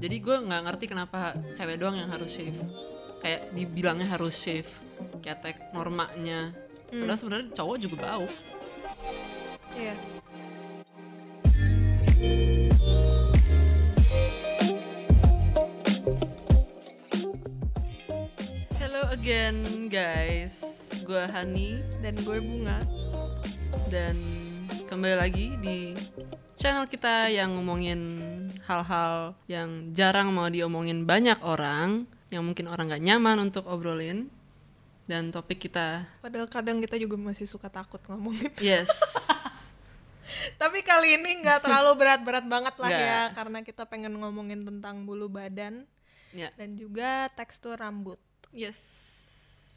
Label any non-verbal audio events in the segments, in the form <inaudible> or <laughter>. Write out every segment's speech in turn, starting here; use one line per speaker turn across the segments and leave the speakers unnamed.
jadi gue nggak ngerti kenapa cewek doang yang harus shave. Kayak dibilangnya harus shave ketek normanya. Padahal sebenarnya cowok juga bau.
Iya.
hello again guys. Gue Hani.
Dan gue bunga.
dan kembali lagi di channel kita yang ngomongin hal-hal yang jarang mau diomongin banyak orang yang mungkin orang nggak nyaman untuk obrolin dan topik kita
Padahal kadang kita juga masih suka takut ngomongin.
yes <laughs>
Tapi kali ini nggak terlalu berat-berat banget lah
Nggak.
ya, karena kita pengen ngomongin tentang bulu badan
ya
dan juga tekstur rambut.
yes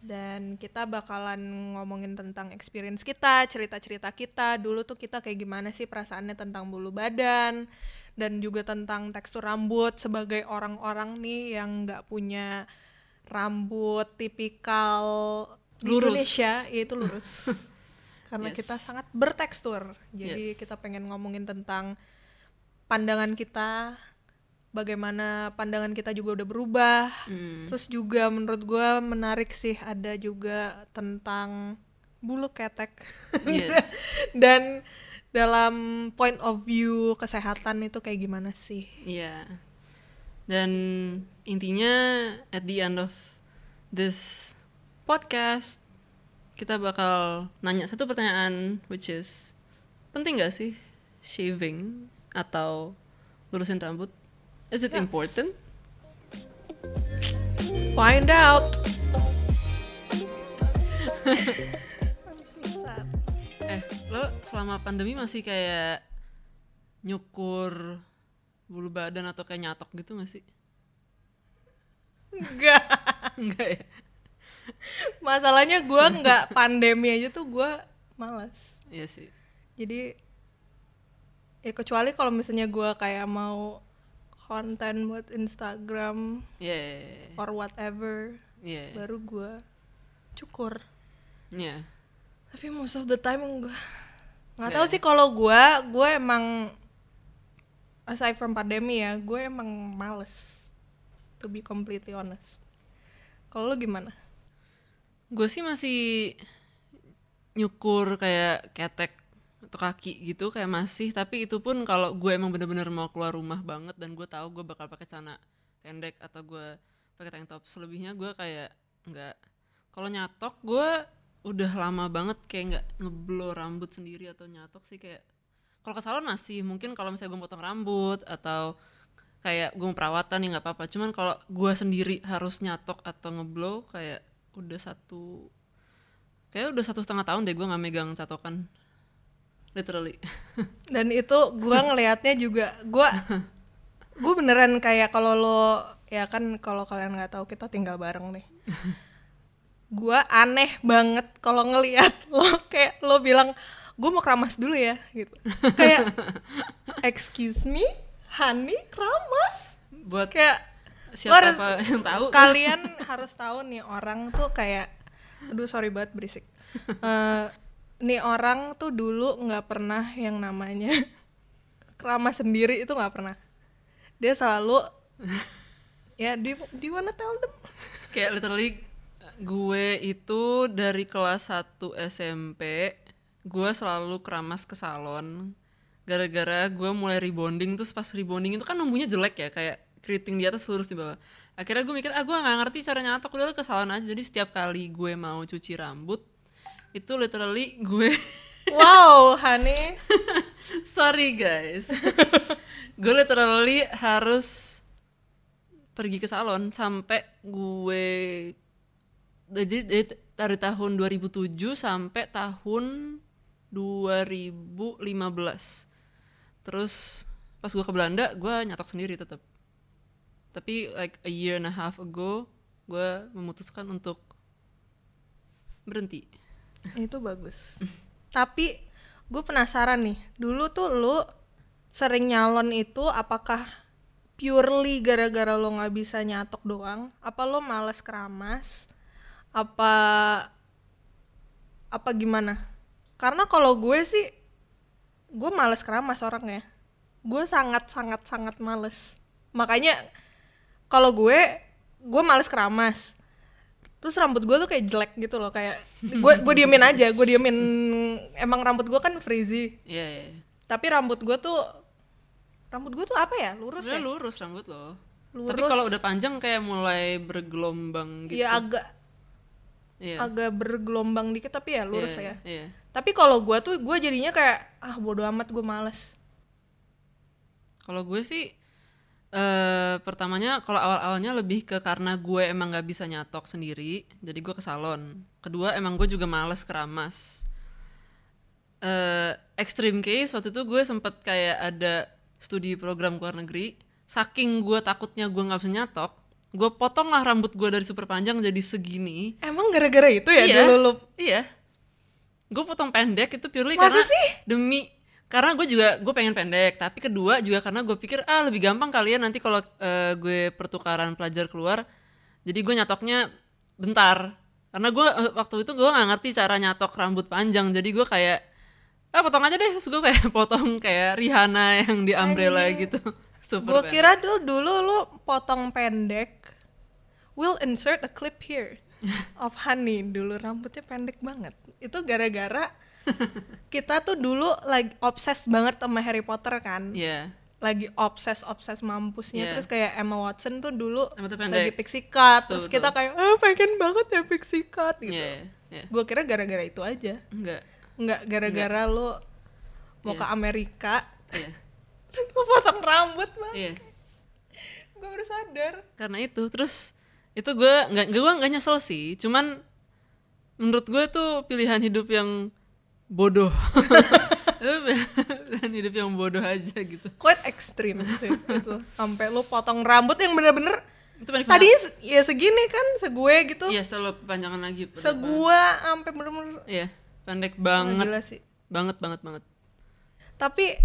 Dan kita bakalan ngomongin tentang experience kita, cerita-cerita kita. Dulu tuh kita kayak gimana sih perasaannya tentang bulu badan dan juga tentang tekstur rambut sebagai orang-orang nih yang nggak punya rambut tipikal di
Lurus.
Indonesia, yaitu lurus. <laughs> Karena
Yes.
kita sangat bertekstur. Jadi
Yes.
kita pengen ngomongin tentang pandangan kita, bagaimana pandangan kita juga udah berubah.
Hmm.
Terus juga menurut gua menarik sih ada juga tentang bulu ketek.
yes <laughs>
Dan dalam point of view kesehatan itu kayak gimana sih?
Iya. Dan intinya at the end of this podcast kita bakal nanya satu pertanyaan which is penting gak sih shaving atau lurusin rambut? Is it
Yes.
important?
Find out. <laughs>
Eh, lo selama pandemi masih kayak nyukur bulu badan atau kayak nyatok gitu gak sih?
Enggak. <laughs>
Enggak ya?
Masalahnya gua nggak pandemi aja tuh gua malas.
Iya sih.
Jadi ya kecuali kalau misalnya gua kayak mau konten buat Instagram
Iya. Yeah.
or whatever
Iya.
baru gua cukur.
Iya.
Tapi most of the time gue nggak
Nggak
tahu
ya?
sih kalau gue gue emang aside from pandemi ya gue emang males to be completely honest. Kalau lu gimana?
Gue sih masih nyukur kayak ketek atau kaki gitu kayak masih tapi itu pun kalau gue emang bener-bener mau keluar rumah banget dan gue tahu gue bakal pakai celana pendek atau gue pakai tank top selebihnya gue kayak nggak kalau nyatok gue udah lama banget kayak nggak ngeblow rambut sendiri atau nyatok sih kayak kalau ke salon masih mungkin kalau misalnya gue potong rambut atau kayak gue mau perawatan ya nggak apa-apa. Cuman kalau gue sendiri harus nyatok atau ngeblow kayak udah satu kayak udah satu setengah tahun deh gue nggak megang catokan. Literally. <laughs>
Dan itu gue ngelihatnya juga gue gue beneran kayak kalau lo ya kan kalau kalian nggak tahu kita tinggal bareng nih. <laughs> gue aneh banget kalau ngelihat <laughs> lo kayak lo bilang gue mau keramas dulu ya gitu. Kayak <laughs> excuse me, honey keramas?
buat
Kayak
siapa
harus- <laughs>
yang tahu
kalian harus tahu nih orang tuh kayak aduh sorry banget berisik Eh, nih orang tuh dulu nggak pernah yang namanya keramas sendiri itu nggak pernah dia selalu ya di di mana tell them
kayak literally gue itu dari kelas 1 SMP gue selalu keramas ke salon. Gara-gara gue mulai rebonding terus pas rebonding itu kan numbuhnya jelek ya kayak keriting di atas lurus di bawah. Akhirnya gue mikir ah gue nggak ngerti cara nyatok udah ke salon aja. Jadi setiap kali gue mau cuci rambut itu literally gue <laughs>
wow honey. <laughs>
Sorry guys. <laughs> Gue literally harus pergi ke salon sampai gue jadi dari, dari tahun 2007 sampai tahun 2015 terus pas gue ke Belanda gue nyatok sendiri tetap tapi like a year and a half ago gue memutuskan untuk berhenti.
Itu bagus. <laughs> Tapi gue penasaran nih dulu tuh lu sering nyalon itu apakah purely gara-gara lo nggak bisa nyatok doang? Apa lo males keramas apa apa gimana karena kalau gue sih gue males keramas orangnya gue sangat sangat sangat males makanya kalau gue gue males keramas terus rambut gue tuh kayak jelek gitu loh kayak gue gue diemin aja gue diemin emang rambut gue kan frizzy
Iya, iya.
tapi rambut gue tuh rambut gue tuh apa ya lurus
Sebenarnya
ya
lurus rambut lo.
Lurus.
Tapi kalau udah panjang kayak mulai bergelombang gitu.
ya agak
Iya.
agak bergelombang dikit tapi ya lurus
Iya,
ya
Iya.
tapi kalau gue tuh gue jadinya kayak ah bodo amat gue males
Kalau gue sih eh pertamanya kalau awal-awalnya lebih ke karena gue emang nggak bisa nyatok sendiri, jadi gue ke salon. Kedua emang gue juga males keramas. Eh extreme case waktu itu gue sempet kayak ada studi program ke luar negeri. Saking gue takutnya gue nggak bisa nyatok, gue potong lah rambut gue dari super panjang jadi segini.
emang gara-gara itu ya
iya,
dulu lu
Iya. Gue potong pendek itu purely
Masa
karena
sih?
demi karena gue juga gue pengen pendek, tapi kedua juga karena gue pikir ah lebih gampang kalian nanti kalau eh, gue pertukaran pelajar keluar, jadi gue nyatoknya bentar. Karena gue eh, waktu itu gue nggak ngerti cara nyatok rambut panjang, jadi gue kayak ah potong aja deh, terus gue kayak <laughs> potong kayak Rihanna yang di umbrella gitu. Super
gue
pendek.
kira dulu dulu lu potong pendek we'll insert a clip here <laughs> of honey dulu rambutnya pendek banget itu gara-gara <laughs> kita tuh dulu lagi obses banget sama Harry Potter kan
Iya.
lagi obses obses mampusnya
Iya.
terus kayak Emma Watson tuh dulu lagi pixie cut
Betul,
terus kita kayak ah pengen banget ya pixie cut gitu
Iya, iya.
gue kira gara-gara itu aja
Enggak.
nggak gara-gara lu mau
Iya.
ke Amerika
Iya. <laughs>
lu potong rambut bang.
Iya.
gue baru sadar.
Karena itu terus itu gue nggak gue nggak nyesel sih. Cuman menurut gue tuh pilihan hidup yang bodoh. <laughs> Itu pilihan hidup yang bodoh aja gitu.
Quite ekstrim sih gitu. Sampai lu potong rambut yang bener-bener
itu
se- ya segini kan segue gitu.
Iya selalu panjangan lagi
segua sampai bener-bener
iya pendek banget.
Gila sih.
Banget banget banget.
Tapi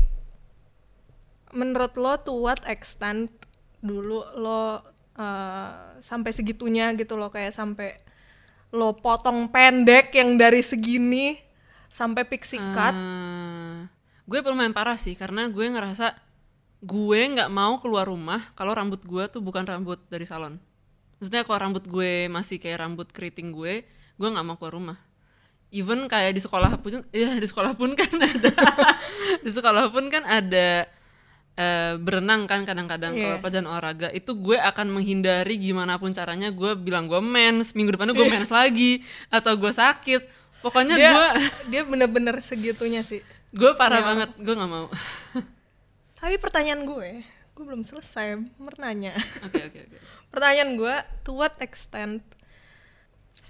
menurut lo to what extent dulu lo eh, sampai segitunya gitu lo kayak sampai lo potong pendek yang dari segini sampai pixie cut
Eh, gue lumayan parah sih karena gue ngerasa gue nggak mau keluar rumah kalau rambut gue tuh bukan rambut dari salon. Maksudnya kalau rambut gue masih kayak rambut keriting gue gue nggak mau keluar rumah. Even kayak di sekolah pun <laughs> ya di sekolah pun kan ada. <laughs> Di sekolah pun kan ada eh, berenang kan kadang-kadang.
Iya.
kalau pelajaran olahraga itu gue akan menghindari gimana pun caranya gue bilang gue mens minggu depannya gue mens lagi atau gue sakit. Pokoknya
dia
gue <laughs>
dia bener-bener segitunya sih.
Gue parah banget gue nggak mau. <laughs>
Tapi pertanyaan gue gue belum selesai bertanya
oke oke oke. <laughs>
Pertanyaan gue to what extent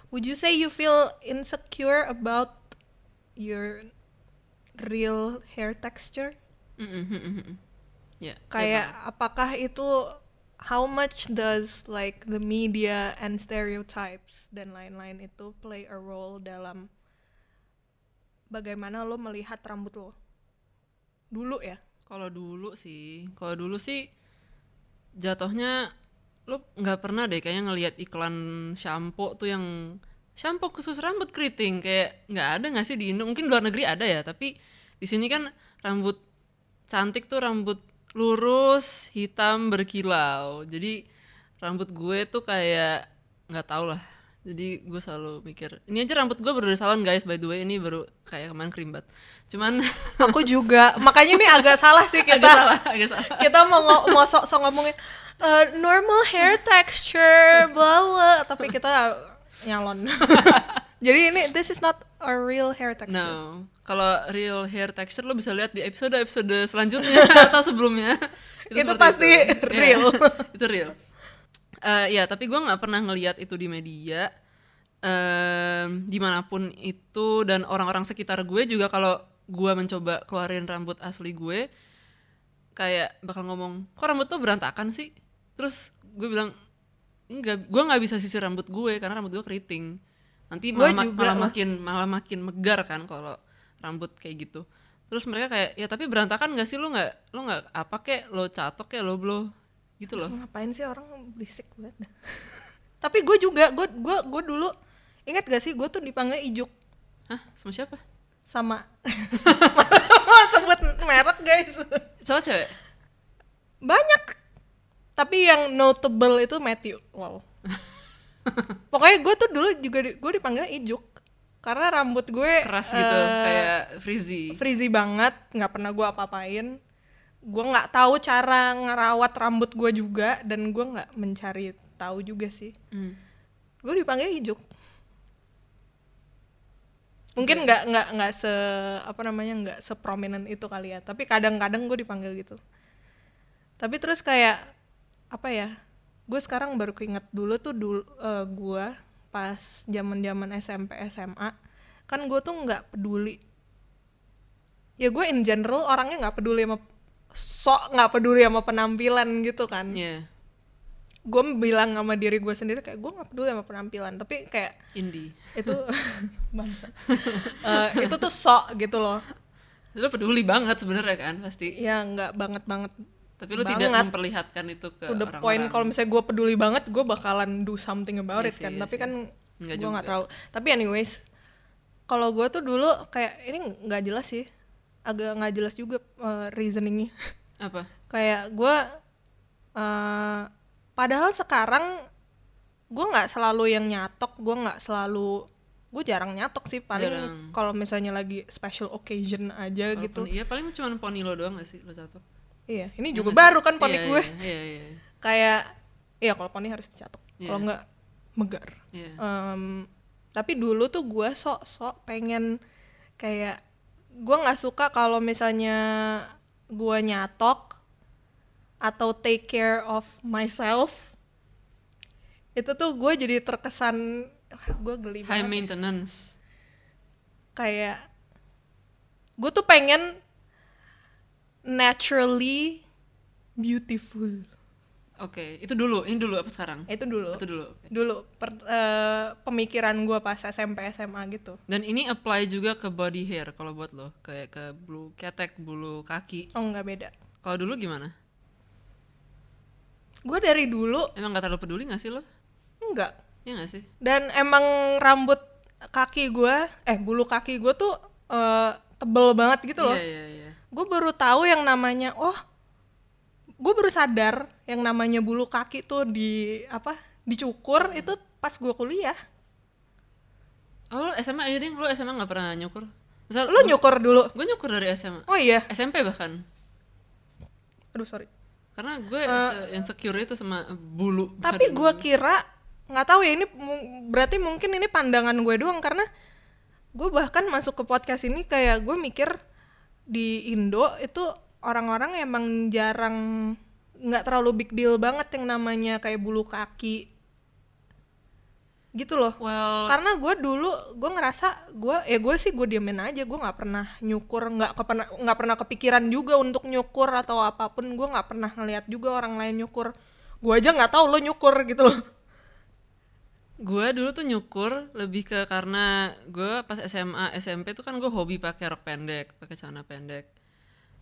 would you say you feel insecure about your real hair texture?
Mm, mm, ya
kayak apakah itu how much does like the media and stereotypes dan lain-lain itu play a role dalam bagaimana lo melihat rambut lo? Dulu ya?
Kalau dulu sih kalau dulu sih jatuhnya lu nggak pernah deh kayaknya ngelihat iklan shampoo tuh yang shampoo khusus rambut keriting kayak nggak ada nggak sih di Indo? Mungkin luar negeri ada ya tapi di sini kan rambut cantik tuh rambut lurus hitam berkilau. Jadi rambut gue tuh kayak nggak tau lah. Jadi gue selalu mikir ini aja rambut gue baru dari salon guys by the way. Ini baru kayak kemarin krimbat cuman <laughs>
aku juga. Makanya ini agak salah sih kita.
agak salah agak salah.
Kita mau ngo- mau sok-sok ngomongin "Eh, normal hair texture blah blah tapi kita nyalon <laughs> jadi ini this is not a real hair texture.
No, kalau real hair texture lo bisa lihat di episode episode selanjutnya <laughs> atau sebelumnya.
Itu
seperti
pasti
Iya,
real. <laughs>
itu real. Eh, ya, tapi gue nggak pernah ngelihat itu di media. Em, di mana pun itu dan orang-orang sekitar gue juga kalau gue mencoba keluarin rambut asli gue, kayak bakal ngomong, kok rambut tuh berantakan sih? Terus gue bilang, enggak, gue nggak bisa sisir rambut gue karena rambut gue keriting. Nanti malah, malah
lah.
makin malah makin megar kan kalau rambut kayak gitu. Terus mereka kayak, ya tapi berantakan gak sih? Lo nggak lo nggak apa kek? Lo catok kayak lo blow gitu loh.
ngapain sih orang berisik banget? <laughs> Tapi gue juga gue gue gue dulu ingat gak sih? Gue tuh dipanggil ijuk.
Hah, sama siapa?
sama. <laughs> Mau sebut merek guys.
Cowok cewek?
banyak. Tapi yang notable itu Matthew. Wow. <laughs> Pokoknya gue tuh dulu juga di, gue dipanggil Ijuk karena rambut gue
keras gitu
eh,
kayak frizzy.
frizzy banget nggak pernah gue apa-apain. Gue nggak tahu cara ngerawat rambut gue juga dan gue nggak mencari tahu juga sih.
Hmm.
gue dipanggil Ijuk. Mungkin nggak nggak nggak se apa namanya nggak seprominent itu kali ya tapi kadang-kadang gue dipanggil gitu. Tapi terus kayak apa ya gue sekarang baru keinget dulu tuh dulu gue pas zaman zaman SMP SMA kan gue tuh nggak peduli. Ya gue in general orangnya nggak peduli sama sok nggak peduli sama penampilan gitu kan.
Iya,
gue bilang sama diri gue sendiri kayak gue nggak peduli sama penampilan. Tapi kayak
indie.
itu <laughs> bangsa. Eh, itu tuh sok gitu loh.
Lu peduli banget sebenarnya kan pasti.
Ya nggak banget banget
tapi lu tidak
Banget.
memperlihatkan itu ke
to the
orang-orang.
point kalau misalnya gue peduli banget gue bakalan do something about
Iya
it kan.
iya
tapi
sih.
kan gue nggak tahu tapi anyways kalau gue tuh dulu kayak ini nggak jelas sih. Agak nggak jelas juga eh, reasoningnya.
Apa?
Kayak gue eh padahal sekarang gue nggak selalu yang nyatok gue nggak selalu gue jarang nyatok sih. Paling kalau misalnya lagi special occasion aja
Kalau
gitu.
iya paling cuma poni lo doang gak sih lo satu
iya ini juga
Iya nggak
baru kan poni
Iya,
gue.
iya iya iya,
kayak iya kalau poni harus dicatok
Iya.
kalau nggak megar
iya.
Em, tapi dulu tuh gue sok-sok pengen kayak gue nggak suka kalau misalnya gue nyatok atau take care of myself itu tuh gue jadi terkesan gue geli
high
banget.
maintenance.
Kayak gue tuh pengen naturally beautiful.
Oke itu dulu ini dulu apa sekarang?
Itu dulu.
Itu dulu oke.
dulu per- eh, pemikiran gue pas SMP SMA gitu.
Dan ini apply juga ke body hair kalau buat lo kayak ke bulu ketek bulu kaki.
Oh nggak beda.
Kalau dulu gimana?
Gue dari dulu
emang gak terlalu peduli gak sih lo?
Enggak
ya gak sih?
Dan emang rambut kaki gue eh bulu kaki gue tuh eh, tebel banget gitu loh.
Iya iya iya
gue baru tahu yang namanya oh gue baru sadar yang namanya bulu kaki tuh di apa dicukur itu pas gue kuliah.
Oh lo SMA aja deh lo SMA gak pernah nyukur? Misal
lu nyukur dulu.
Gue nyukur dari SMA
oh iya.
SMP bahkan.
Aduh sorry.
Karena gue se- insecure itu sama bulu.
Eh. tapi gue kira nggak tahu ya ini berarti mungkin ini pandangan gue doang. Karena gue bahkan masuk ke podcast ini kayak gue mikir di Indo itu orang-orang emang jarang nggak terlalu big deal banget yang namanya kayak bulu kaki. Gitu loh.
Well
karena gue dulu gue ngerasa gue ya gue sih gue diemin aja gue nggak pernah nyukur nggak kepernah nggak pernah kepikiran juga untuk nyukur atau apa pun gue nggak pernah ngeliat juga orang lain nyukur. Gue aja nggak tahu lo nyukur gitu loh
gue dulu tuh nyukur lebih ke karena gue pas SMA SMP tuh kan gue hobi pakai rok pendek pakai celana pendek.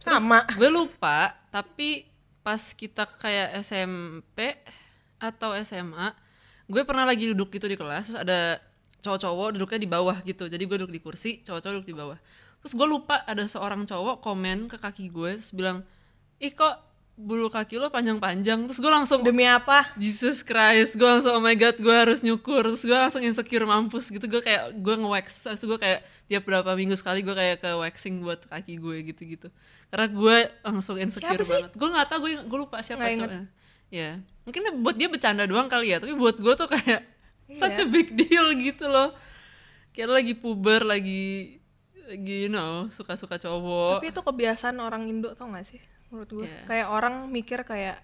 Terus
sama. <laughs>
gue lupa tapi pas kita kayak SMP atau SMA gue pernah lagi duduk gitu di kelas terus ada cowok-cowok duduknya di bawah gitu. Jadi gue duduk di kursi cowok-cowok duduk di bawah. Terus gue lupa ada seorang cowok komen ke kaki gue terus bilang ih kok bulu kaki lo panjang-panjang. Terus gue langsung
demi apa?
Jesus Christ, gue langsung oh my god, gue harus nyukur, terus gue langsung insecure mampus gitu, gue kayak gue nge-wax, terus gue kayak tiap berapa minggu sekali gue kayak ke waxing buat kaki gue gitu-gitu, karena gue langsung insecure banget, gue nggak tahu gue gue lupa siapa cowoknya, ya mungkin buat dia bercanda doang kali ya, tapi buat gue tuh kayak
Iya.
such a big deal gitu loh, kayak lo lagi puber, lagi lagi you know suka-suka cowok,
tapi itu kebiasaan orang Indo tau gak sih menurut gue.
Iya.
kayak orang mikir kayak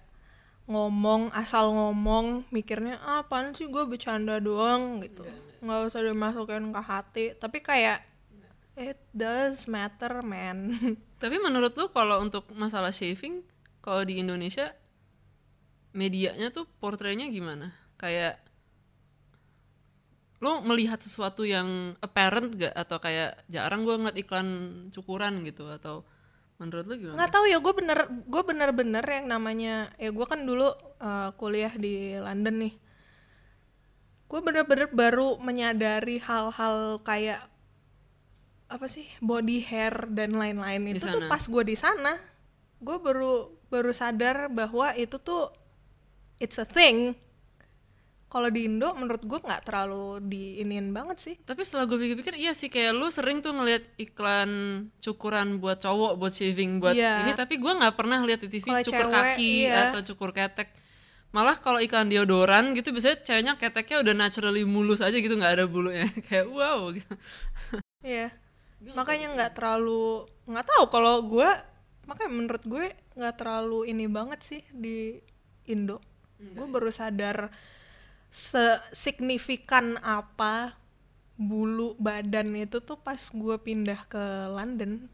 ngomong asal ngomong mikirnya ah, apaan sih? Gue bercanda doang gitu. Nggak usah dimasukin ke hati. Tapi kayak it does matter man. <laughs>
Tapi menurut lu kalau untuk masalah shaving, kalau di Indonesia medianya tuh portraynya gimana? Kayak lu melihat sesuatu yang apparent gak atau kayak jarang gue ngeliat iklan cukuran gitu? Atau menurut lu gimana?
nggak tahu ya gue bener gue bener-bener yang namanya ya gue kan dulu uh, kuliah di London nih. Gue bener-bener baru menyadari hal-hal kayak apa sih body hair dan lain-lain itu tuh pas gue di sana gue baru baru sadar bahwa itu tuh it's a thing kalau di Indo menurut gue nggak terlalu diinin banget sih
Tapi setelah gue pikir-pikir iya sih kayak lu sering tuh ngeliat iklan cukuran buat cowok buat shaving buat
Iya.
ini tapi gue nggak pernah lihat di TV
Kalau
cukur
cewek,
kaki
iya.
atau cukur ketek. Malah kalau iklan deodoran gitu biasanya ceweknya keteknya udah naturally mulus aja gitu nggak ada bulunya <laughs> kayak wow gitu. <laughs>
Iya. Makanya nggak terlalu nggak tahu kalau gue makanya menurut gue nggak terlalu ini banget sih di Indo. Gue baru sadar sesignifikan apa bulu badan itu tuh pas gue pindah ke London.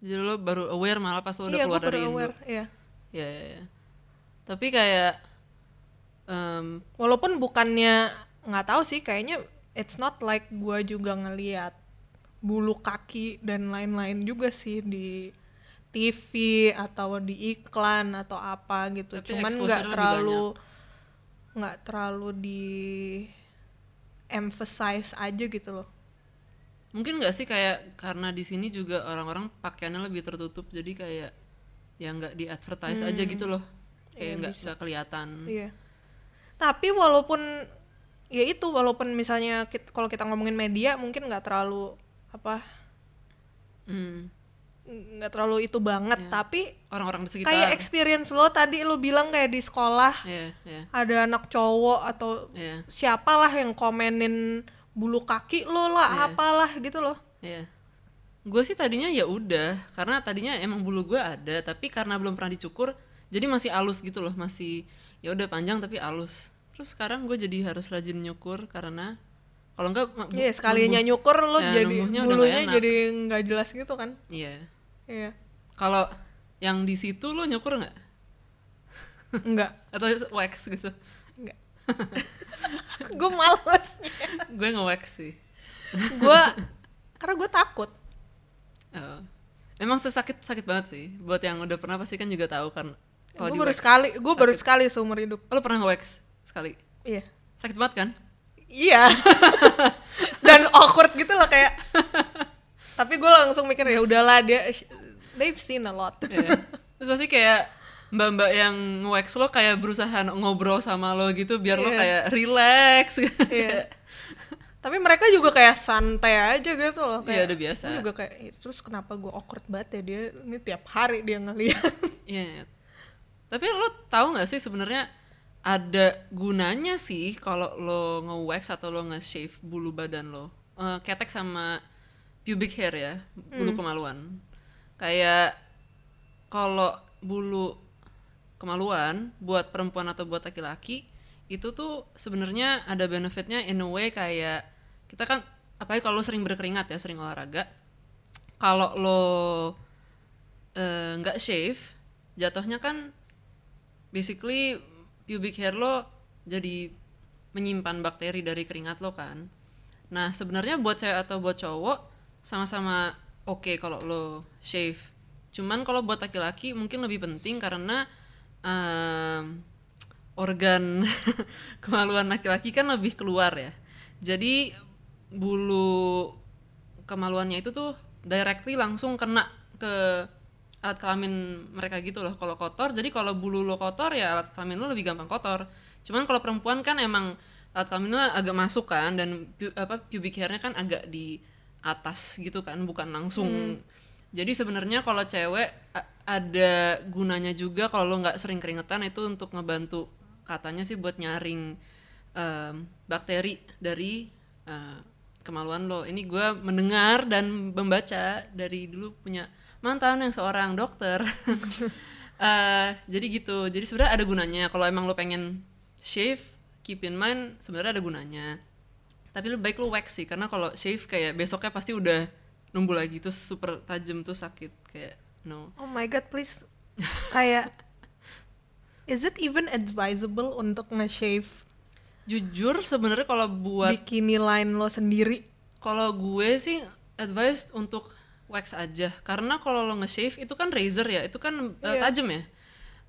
Jadi lo baru aware malah pas lo udah
iya,
keluar dari Indo.
aware. Iya.
Iya, iya, iya. Tapi kayak em,
Walaupun bukannya nggak tahu sih, kayaknya it's not like gue juga ngeliat bulu kaki dan lain-lain juga sih di TV atau di iklan atau apa gitu.
Tapi
Cuman nggak terlalu nggak terlalu di emphasize aja gitu loh.
mungkin nggak sih kayak karena di sini juga orang-orang pakaiannya lebih tertutup jadi kayak ya nggak di advertise aja gitu loh kayak nggak nggak kelihatan
Iya. Tapi walaupun ya itu walaupun misalnya kalau kita ngomongin media mungkin nggak terlalu apa
Hmm.
Nggak terlalu itu banget tapi
orang-orang di sekitar.
kayak experience lo tadi lo bilang kayak di sekolah
Iya, iya,
ada anak cowok atau
iya,
siapalah yang komenin bulu kaki lo lah apalah gitu loh.
Iya. Gue sih tadinya ya udah, karena tadinya emang bulu gue ada, tapi karena belum pernah dicukur, jadi masih halus gitu loh, masih ya udah panjang tapi halus. Terus sekarang gue jadi harus rajin nyukur karena kalau enggak
iya sekalinya nyukur lo
Ya,
jadi bulunya jadi nggak jelas gitu kan.
Iya.
Iya
Kalau yang di situ lo nyukur nggak?
enggak <laughs>
Atau wax gitu?
enggak <laughs> gue males
gue nge-wax sih. <laughs>
gue karena gue takut
Oh. Emang sesakit sakit banget sih. Buat yang udah pernah pasti kan juga tahu kan. kalau
gue baru
wax
sekali gue baru sekali seumur hidup
lo pernah nge-wax sekali?
iya
Sakit banget kan?
iya dan awkward gitu loh kayak tapi gue langsung mikir ya udahlah dia they've seen a lot
Iya. Terus pasti kayak mbak-mbak yang nge-wax lo kayak berusaha ngobrol sama lo gitu biar lo
Iya.
kayak relax.
Iya. tapi mereka juga kayak santai aja gitu loh
Iya,
kayak
udah biasa.
juga kayak "Ih, terus kenapa gue awkward banget ya dia ini tiap hari dia ngeliat
Iya. iya. Tapi lo tahu nggak sih sebenarnya ada gunanya sih kalau lo nge-wax atau lo nge-shave bulu badan lo. Eh, ketek sama pubic hair ya, bulu kemaluan. Kayak kalau bulu kemaluan buat perempuan atau buat laki-laki itu tuh sebenarnya ada benefitnya in a way kayak kita kan apalagi kalau lo sering berkeringat ya, sering olahraga. Kalau lo eh, nggak shave, jatuhnya kan basically pubic hair lo jadi menyimpan bakteri dari keringat lo kan. Nah sebenarnya buat cewek atau buat cowok sama-sama oke kalau lo shave. Cuman kalau buat laki-laki mungkin lebih penting karena em, organ <laughs> kemaluan laki-laki kan lebih keluar ya. Jadi bulu kemaluannya itu tuh directly langsung kena ke alat kelamin mereka gitu loh kalau kotor jadi kalau bulu lo kotor ya alat kelamin lo lebih gampang kotor cuman kalau perempuan kan emang alat kelaminnya agak masuk kan dan pu- apa pubic hairnya kan agak di atas gitu kan bukan langsung jadi sebenarnya kalau cewek ada gunanya juga kalau lo nggak sering keringetan itu untuk ngebantu katanya sih buat nyaring em, bakteri dari eh, kemaluan lo. Ini gue mendengar dan membaca dari dulu punya mantan yang seorang dokter. <laughs> Eh, jadi gitu. Jadi sebenarnya ada gunanya. Kalau emang lo pengen shave, keep in mind sebenarnya ada gunanya. Tapi lebih baik lo wax sih, karena kalau shave kayak besoknya pasti udah numbuh lagi terus super tajam tuh sakit kayak no.
oh my god please kayak is it even advisable untuk nge-shave
Jujur sebenarnya kalau buat
bikini line lo sendiri
Kalau gue sih advice untuk wax aja karena kalau lo nge-shave itu kan razor ya, itu kan uh,
Iya.
tajam ya.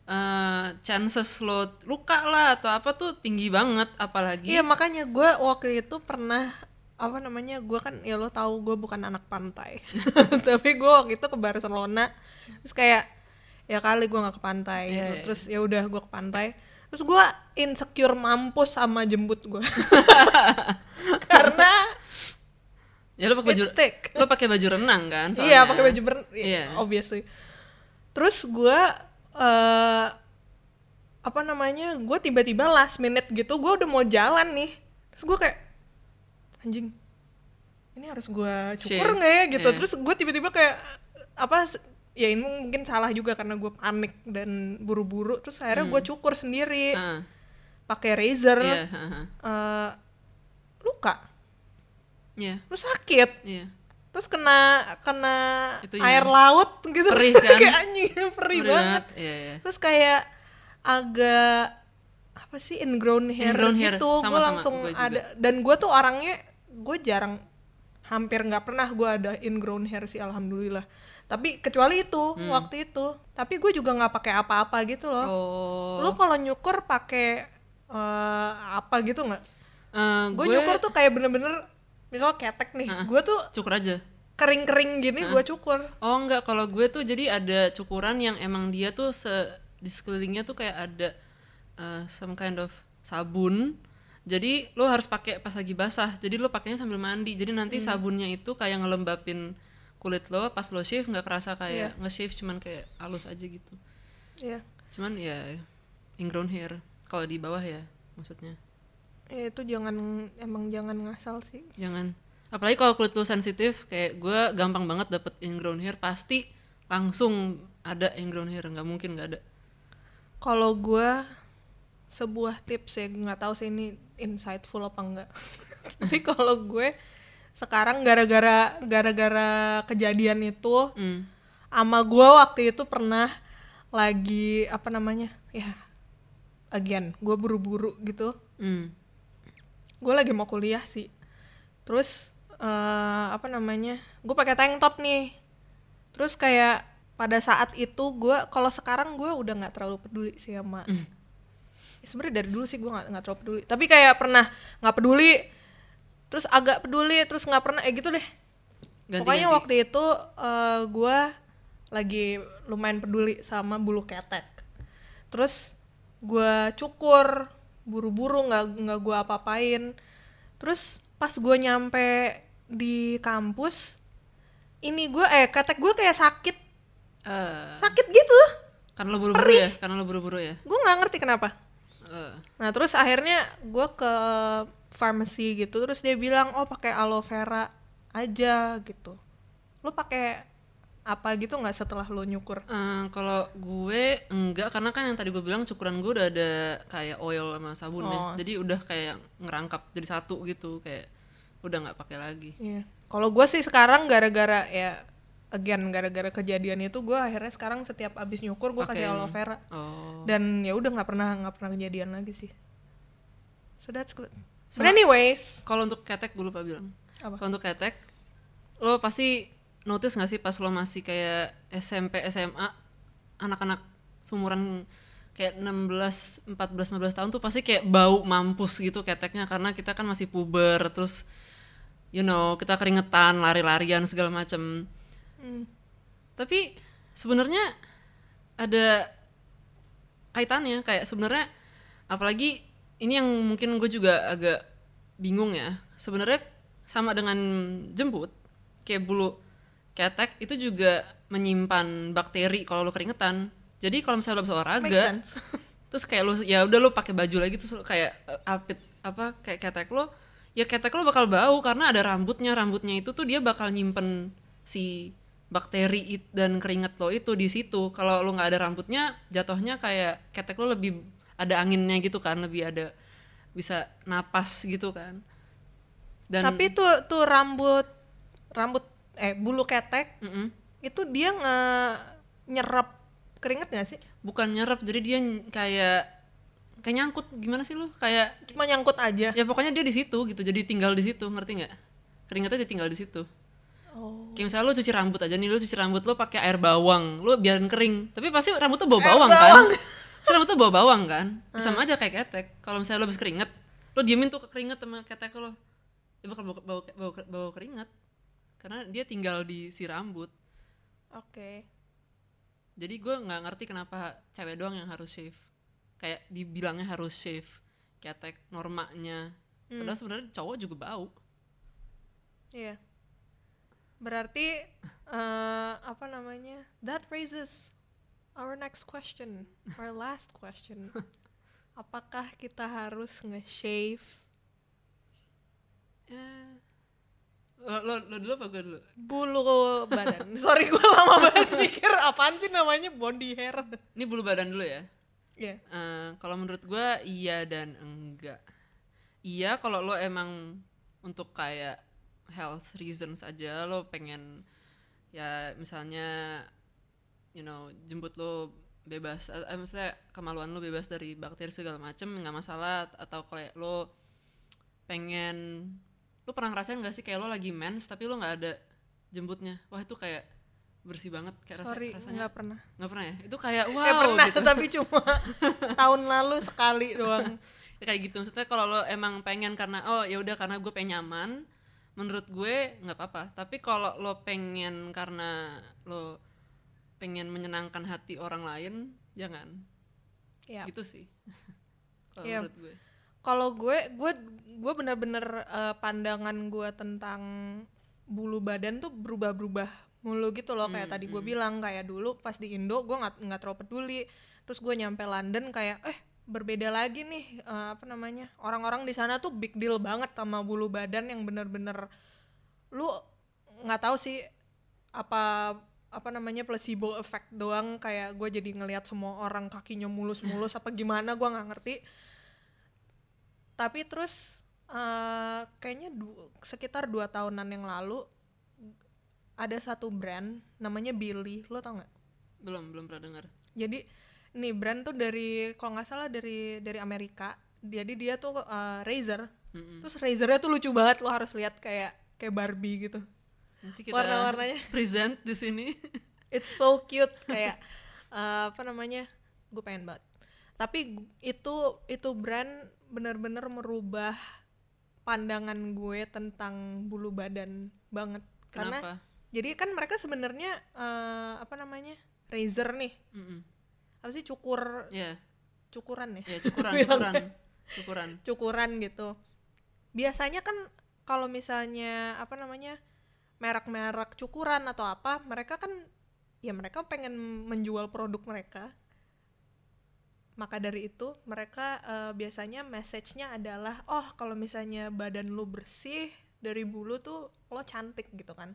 Uh, chances lo luka lah atau apa tuh tinggi banget apalagi
Iya makanya gue waktu itu pernah apa namanya gue kan ya lo tahu gue bukan anak pantai <laughs> tapi gue waktu itu ke Barcelona terus kayak ya kali gue nggak ke pantai
Iya,
gitu
iya.
terus ya udah gue ke pantai terus gue insecure mampus sama jembut gue <laughs> karena
Ya lu pakai baju lu pakai baju renang kan?
iya
soalnya.
pakai baju ber
Iya.
obviously terus gue eh apa namanya gue tiba-tiba last minute gitu gue udah mau jalan nih. Terus gue kayak anjing ini harus gue cukur nggak ya? Gitu.
Iya.
terus gue tiba-tiba kayak apa ya ini mungkin salah juga karena gue panik dan buru-buru. Terus akhirnya gue cukur sendiri.
Ah,
pakai razor.
Iya, ha, ha.
eh, luka.
Iya,
terus sakit.
Iya.
Terus kena kena
Itunya.
air laut gitu
Perih <laughs> kan?
kayak anjing perih banget
Iya, iya.
terus kayak agak apa sih ingrown hair
Ingrown
gitu gue langsung
gua juga.
ada dan gue tuh orangnya gue jarang hampir nggak pernah gue ada ingrown hair sih alhamdulillah tapi kecuali itu
Hmm.
waktu itu tapi gue juga nggak pakai apa-apa gitu loh
Oh.
lu kalau nyukur pakai eh, apa gitu nggak
Eh,
gue nyukur tuh kayak bener-bener misal ketek nih gue tuh
cukur aja.
kering-kering gini gue cukur
Oh enggak, kalau gue tuh jadi ada cukuran yang emang dia tuh se di sekelilingnya tuh kayak ada uh, some kind of sabun. Jadi lo harus pakai pas lagi basah. Jadi lo pakainya sambil mandi. Jadi nanti sabunnya itu kayak ngelembapin kulit lo pas lo shave nggak kerasa kayak nge-shave cuman kayak halus aja gitu.
ya
Cuman ya ingrown hair kalau di bawah ya maksudnya.
Ya itu jangan emang jangan ngasal sih
Jangan apalagi kalau kulit lo sensitif kayak gue gampang banget dapet ingrown hair pasti langsung ada ingrown hair nggak mungkin nggak ada.
kalau gue sebuah tips ya nggak tahu sih ini insightful apa enggak <laughs> tapi kalau gue sekarang gara-gara gara-gara kejadian itu
Hmm.
ama gue waktu itu pernah lagi apa namanya ya again gue buru-buru gitu
Hmm.
Gue lagi mau kuliah sih. Terus eh, apa namanya gue pakai tank top nih. Terus kayak pada saat itu gue kalau sekarang gue udah nggak terlalu peduli sih sama Ya, sebenarnya dari dulu sih gue nggak nggak terlalu peduli. Tapi kayak pernah nggak peduli terus agak peduli terus nggak pernah eh gitu deh.
Ganti,
pokoknya
ganti.
waktu itu eh, gue lagi lumayan peduli sama bulu ketek. Terus gue cukur buru-buru nggak nggak gue apa-apain. Terus pas gue nyampe di kampus ini gue eh ketek gue kayak sakit.
Eh,
sakit gitu.
Karena lo buru-buru ya, karena lo buru-buru ya.
gue nggak ngerti kenapa.
Eh,
nah terus akhirnya gue ke pharmacy gitu terus dia bilang oh pakai aloe vera aja gitu. Lu pakai apa gitu nggak setelah lu nyukur
eh, kalau gue enggak karena kan yang tadi gue bilang cukuran gue udah ada kayak oil sama sabun ya.
Oh.
Jadi udah kayak ngerangkap jadi satu gitu kayak udah nggak pakai lagi.
Iya. Kalau gue sih sekarang gara-gara ya again gara-gara kejadian itu gue akhirnya sekarang setiap abis nyukur gue kasih aloe vera
Oh.
dan ya udah nggak pernah nggak pernah kejadian lagi sih. So that's good. But
Sama-
anyways,
Kalau untuk ketek gue lupa bilang.
Apa?
Kalau untuk ketek lo pasti notice gak sih pas lo masih kayak SMP SMA anak-anak sumuran kayak 16 14 15 tahun tuh pasti kayak bau mampus gitu keteknya karena kita kan masih puber terus you know kita keringetan lari-larian segala macem
Hmm.
tapi sebenarnya ada kaitannya kayak sebenarnya apalagi ini yang mungkin gue juga agak bingung ya sebenarnya sama dengan jemput kayak bulu ketek itu juga menyimpan bakteri kalau lo keringetan. Jadi kalau misalnya lo habis olahraga <laughs> terus kayak lo ya udah lo pakai baju lagi terus kayak eh, apit apa kayak ketek lo ya ketek lo bakal bau karena ada rambutnya. Rambutnya itu tuh dia bakal nyimpen si bakteri dan keringet lo itu di situ. Kalau lo nggak ada rambutnya jatuhnya kayak ketek lo lebih ada anginnya gitu kan lebih ada bisa napas gitu kan. Dan
Tapi tuh tuh rambut rambut eh bulu ketek
Mm-mm.
itu dia nge nyerap. Keringet gak sih?
bukan nyerap jadi dia kayak kayak nyangkut. Gimana sih lo kayak
Cuma nyangkut aja.
ya pokoknya dia di situ gitu jadi tinggal di situ ngerti nggak? Keringetnya dia tinggal di situ.
Oh.
kayak misalnya lo cuci rambut aja nih lo cuci rambut lo pakai air bawang lo biarin kering. Tapi pasti rambut tuh bau bawang, kan? <laughs> Pasti rambut tuh bau bawang kan? Sama aja kayak ketek. Kalau misalnya lo habis keringet lo diemin tuh keringet sama ketek lo dia bakal bau, bau, bau, bau keringet karena dia tinggal di si rambut
Oke.
jadi gue nggak ngerti kenapa cewek doang yang harus shave kayak dibilangnya harus shave ketek normanya
Hmm.
padahal sebenarnya cowok juga bau
Iya. Berarti <laughs> eh, apa namanya? That raises our next question, our last question. <laughs> Apakah kita harus nge-shave
Eh, lo, lo, lo dulu apa gue dulu
bulu badan? <laughs> Sorry, gue lama banget mikir apaan sih namanya body hair.
ini bulu badan dulu ya
Iya.
Eh, kalau menurut gue iya dan enggak iya kalau lo emang untuk kayak health reasons aja lo pengen ya misalnya you know jemput lo bebas eh, eh, maksudnya kemaluan lo bebas dari bakteri segala macem nggak masalah atau kayak lo pengen lo pernah ngerasain gak sih kayak lo lagi mens tapi lo nggak ada jemputnya wah itu kayak bersih banget kayak rasa-
Sorry,
rasanya.
nggak pernah.
nggak pernah ya? Itu kayak wow
eh pernah,
gitu.
tapi cuma <laughs> tahun lalu sekali doang.
Ya, kayak gitu. Maksudnya kalau lo emang pengen karena oh ya udah karena gue pengen nyaman menurut gue nggak apa-apa. Tapi kalau lo pengen karena lo pengen menyenangkan hati orang lain jangan.
Iya.
gitu sih. <laughs> Kalau
Iya.
menurut gue
Kalau gue, gue, gue bener-bener eh, pandangan gue tentang bulu badan tuh berubah-berubah mulu gitu loh. Kayak tadi gue bilang kayak dulu pas di Indo gue nggak nggak terlalu peduli. Terus gue nyampe London kayak eh berbeda lagi nih eh, apa namanya orang-orang di sana tuh big deal banget sama bulu badan yang bener-bener lu nggak tahu sih apa apa namanya placebo effect doang. Kayak gue jadi ngelihat semua orang kakinya mulus-mulus apa gimana gue nggak ngerti tapi terus eh, kayaknya du- sekitar dua tahunan yang lalu ada satu brand namanya Billy lo tau nggak?
Belum belum pernah dengar.
Jadi nih brand tuh dari kalau nggak salah dari dari Amerika. Jadi dia tuh eh, Razer
Mm-mm.
terus Razernya tuh lucu banget lo harus lihat kayak kayak Barbie gitu.
Nanti kita
Warna-warnanya. <laughs>
present di sini. <laughs>
It's so cute. Kayak eh, apa namanya? Gue pengen banget. Tapi itu itu brand bener-bener merubah pandangan gue tentang bulu badan banget. Karena
kenapa?
jadi kan mereka sebenarnya eh, apa namanya razor nih.
Mm-mm.
apa sih cukur
ya.
cukuran ya?
Ya <laughs> cukuran cukuran <laughs> cukuran.
Cukuran gitu. Biasanya kan kalau misalnya apa namanya merek-merek cukuran atau apa mereka kan ya mereka pengen menjual produk mereka maka dari itu mereka eh, biasanya message-nya adalah oh kalau misalnya badan lu bersih dari bulu tuh lo cantik gitu kan.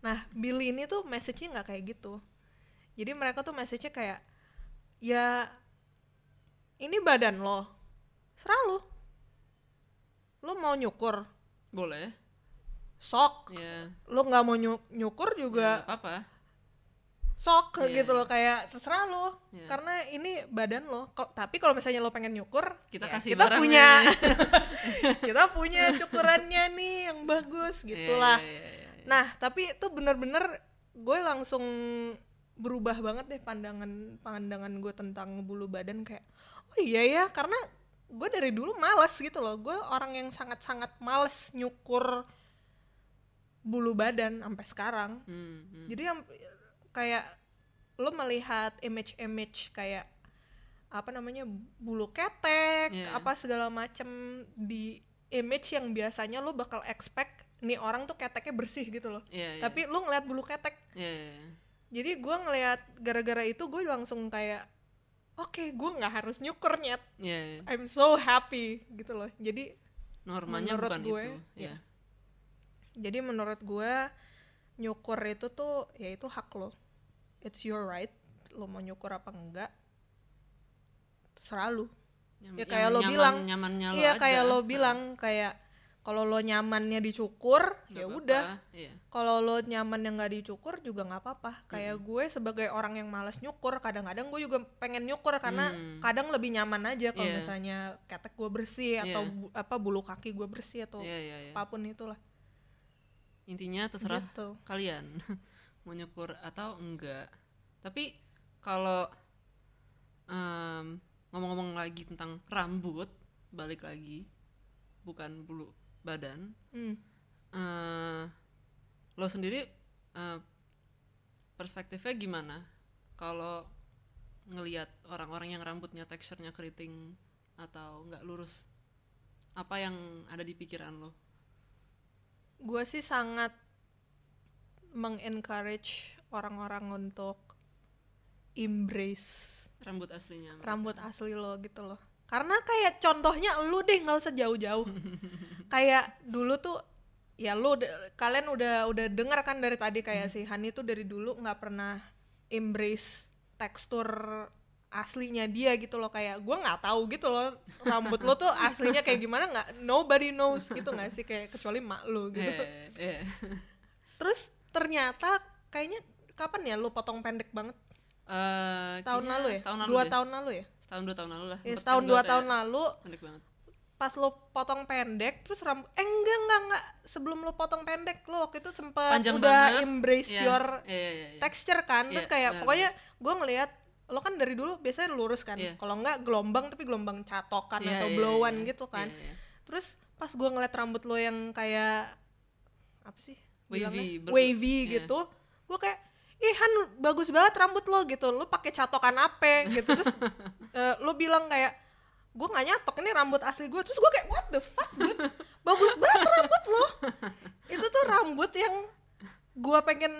Nah Billy ini tuh message-nya nggak kayak gitu. Jadi mereka tuh message-nya kayak ya ini badan lo serah lu. Lu mau nyukur.
Boleh.
Sok.
Ya
lu nggak mau nyu- nyukur juga
nggak apa-apa
sok
Iya,
gitu loh kayak terserah lo.
Iya.
karena ini badan lo Kal- tapi kalau misalnya lo pengen nyukur
Kita
ya
kasih
kita punya. <laughs> kita punya cukurannya nih yang bagus
Iya,
gitulah.
iya, iya, iya.
nah tapi itu bener-bener gue langsung berubah banget deh pandangan pandangan gue tentang bulu badan kayak oh iya ya karena gue dari dulu males gitu loh. Gue orang yang sangat-sangat males nyukur bulu badan sampai sekarang.
Hmm, hmm.
jadi yang kayak lo melihat image-image kayak apa namanya bulu ketek
Iya.
apa segala macem di image yang biasanya lo bakal expect nih orang tuh keteknya bersih gitu loh
Iya, iya.
tapi lo ngeliat bulu ketek
Iya, iya, iya.
jadi gue ngeliat gara-gara itu gue langsung kayak oke gue nggak harus nyukur nyet
Iya, iya.
I'm so happy gitu loh jadi
normanya
Menurut
bukan
gue,
itu
iya.
ya
jadi menurut gue nyukur itu tuh ya itu hak lo it's your right lo mau nyukur apa enggak terserah lu
Nyam-
Ya, kayak lo
nyaman-
bilang.
nyamannya lo
iya
aja.
kayak lo bilang kayak kalau lo nyamannya dicukur ya udah
iya
kalau lo nyaman yang nggak dicukur juga nggak apa-apa kayak gue sebagai orang yang malas nyukur kadang-kadang gue juga pengen nyukur karena
Hmm.
kadang lebih nyaman aja kalau
Iya.
misalnya ketek gue bersih atau
Iya.
bu- apa bulu kaki gue bersih atau
iya iya iya.
apa pun itulah
intinya terserah
gitu
kalian <laughs> mau nyukur atau enggak. Tapi kalau em, ngomong-ngomong lagi tentang rambut balik lagi bukan bulu badan
Hmm.
eh lo sendiri eh, perspektifnya gimana? Kalau ngelihat orang-orang yang rambutnya teksturnya keriting atau nggak lurus apa yang ada di pikiran lo?
Gue sih sangat mengencourage orang-orang untuk embrace
rambut aslinya
rambut asli lo gitu loh. Karena kayak contohnya lu deh nggak usah jauh-jauh. <laughs> Kayak dulu tuh ya lu kalian udah udah dengar kan dari tadi kayak si Hani tuh dari dulu nggak pernah embrace tekstur aslinya dia gitu loh. Kayak gua nggak tahu gitu loh rambut lo tuh aslinya kayak gimana nggak nobody knows gitu nggak sih? Kayak kecuali mak lu gitu. <laughs>
Eh, eh.
terus ternyata kayaknya kapan ya lu potong pendek banget?
Eh,
tahun lalu ya?
setahun lalu
dua
deh.
tahun lalu ya?
Setahun dua tahun lalu lah.
Ya setahun dua
gua
tahun lalu
pendek banget.
pas lo potong pendek terus rambut eh enggak enggak enggak. Sebelum lo potong pendek lo waktu itu sempet
Panjang
udah
banget.
embrace
Iya,
your
iya, iya, iya.
texture kan. Terus
Iya,
kayak
benar,
pokoknya gue ngelihat lo kan dari dulu biasanya lurus kan.
Iya.
kalau enggak gelombang tapi gelombang catokan
Iya,
atau
iya,
blowan
iya.
gitu kan.
Iya, iya.
terus pas gue ngeliat rambut lo yang kayak apa sih
Wavy,
bilangnya? wavy
iya.
gitu. Gue kayak ih Han bagus banget rambut lo gitu. Lo pakai catokan apa? gitu. Terus <laughs> eh, lo bilang kayak gue nggak nyatok ini rambut asli gue terus gue kayak what the fuck dude? Bagus banget rambut lo. Itu tuh rambut yang gue pengen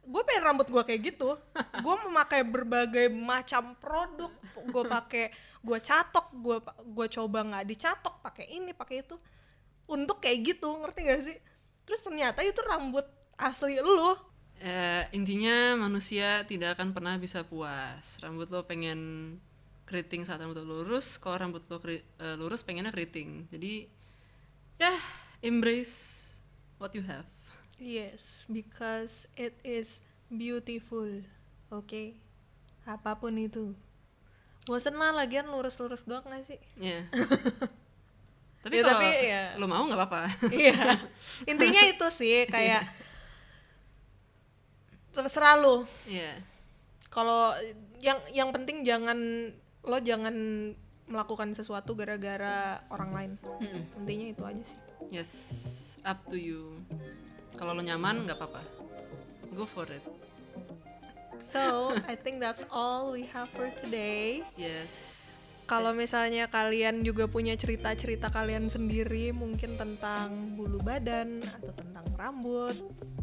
gue pengen rambut gue kayak gitu. Gue memakai berbagai macam produk. Gue pakai gue catok gue gue coba nggak dicatok pakai ini pakai itu. Untuk kayak gitu ngerti gak sih terus ternyata itu rambut asli lu.
Eh, intinya manusia tidak akan pernah bisa puas. Rambut lo pengen keriting saat rambut lo lurus kalau rambut lo eh, lurus pengennya keriting. Jadi ya embrace what you have.
Yes because it is beautiful oke? Apa pun itu. Bosen lah lagian lurus-lurus doang gak sih?
Ya <laughs> tapi
Ya,
kalau
tapi ya-
lo mau nggak apa-apa.
Iya. <laughs> Intinya itu sih kayak terserah lu.
Ya
kalau yang yang penting jangan lo jangan melakukan sesuatu gara-gara orang lain.
Mm-mm.
intinya itu aja sih.
Yes up to you. Kalau lo nyaman nggak apa-apa. Go for it.
So I think that's all we have for today.
Yes
kalau misalnya kalian juga punya cerita-cerita kalian sendiri mungkin tentang bulu badan atau tentang rambut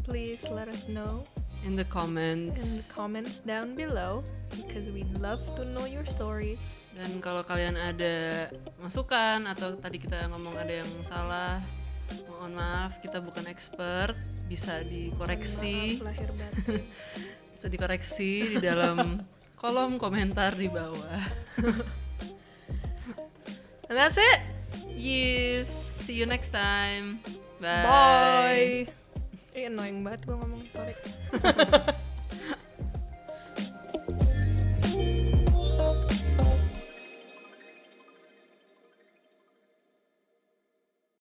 please let us know
in the
in the
comments
comments down below because we love to know your stories.
Dan kalau kalian ada masukan atau tadi kita ngomong ada yang salah, mohon maaf kita bukan expert, bisa dikoreksi,
Maaf lahir batin. <laughs>
Bisa dikoreksi di dalam kolom komentar di bawah. <laughs>
and that's it.
Yes, see you next time. Bye.
bye. Eh, annoying banget gue ngomong. Sorry <laughs>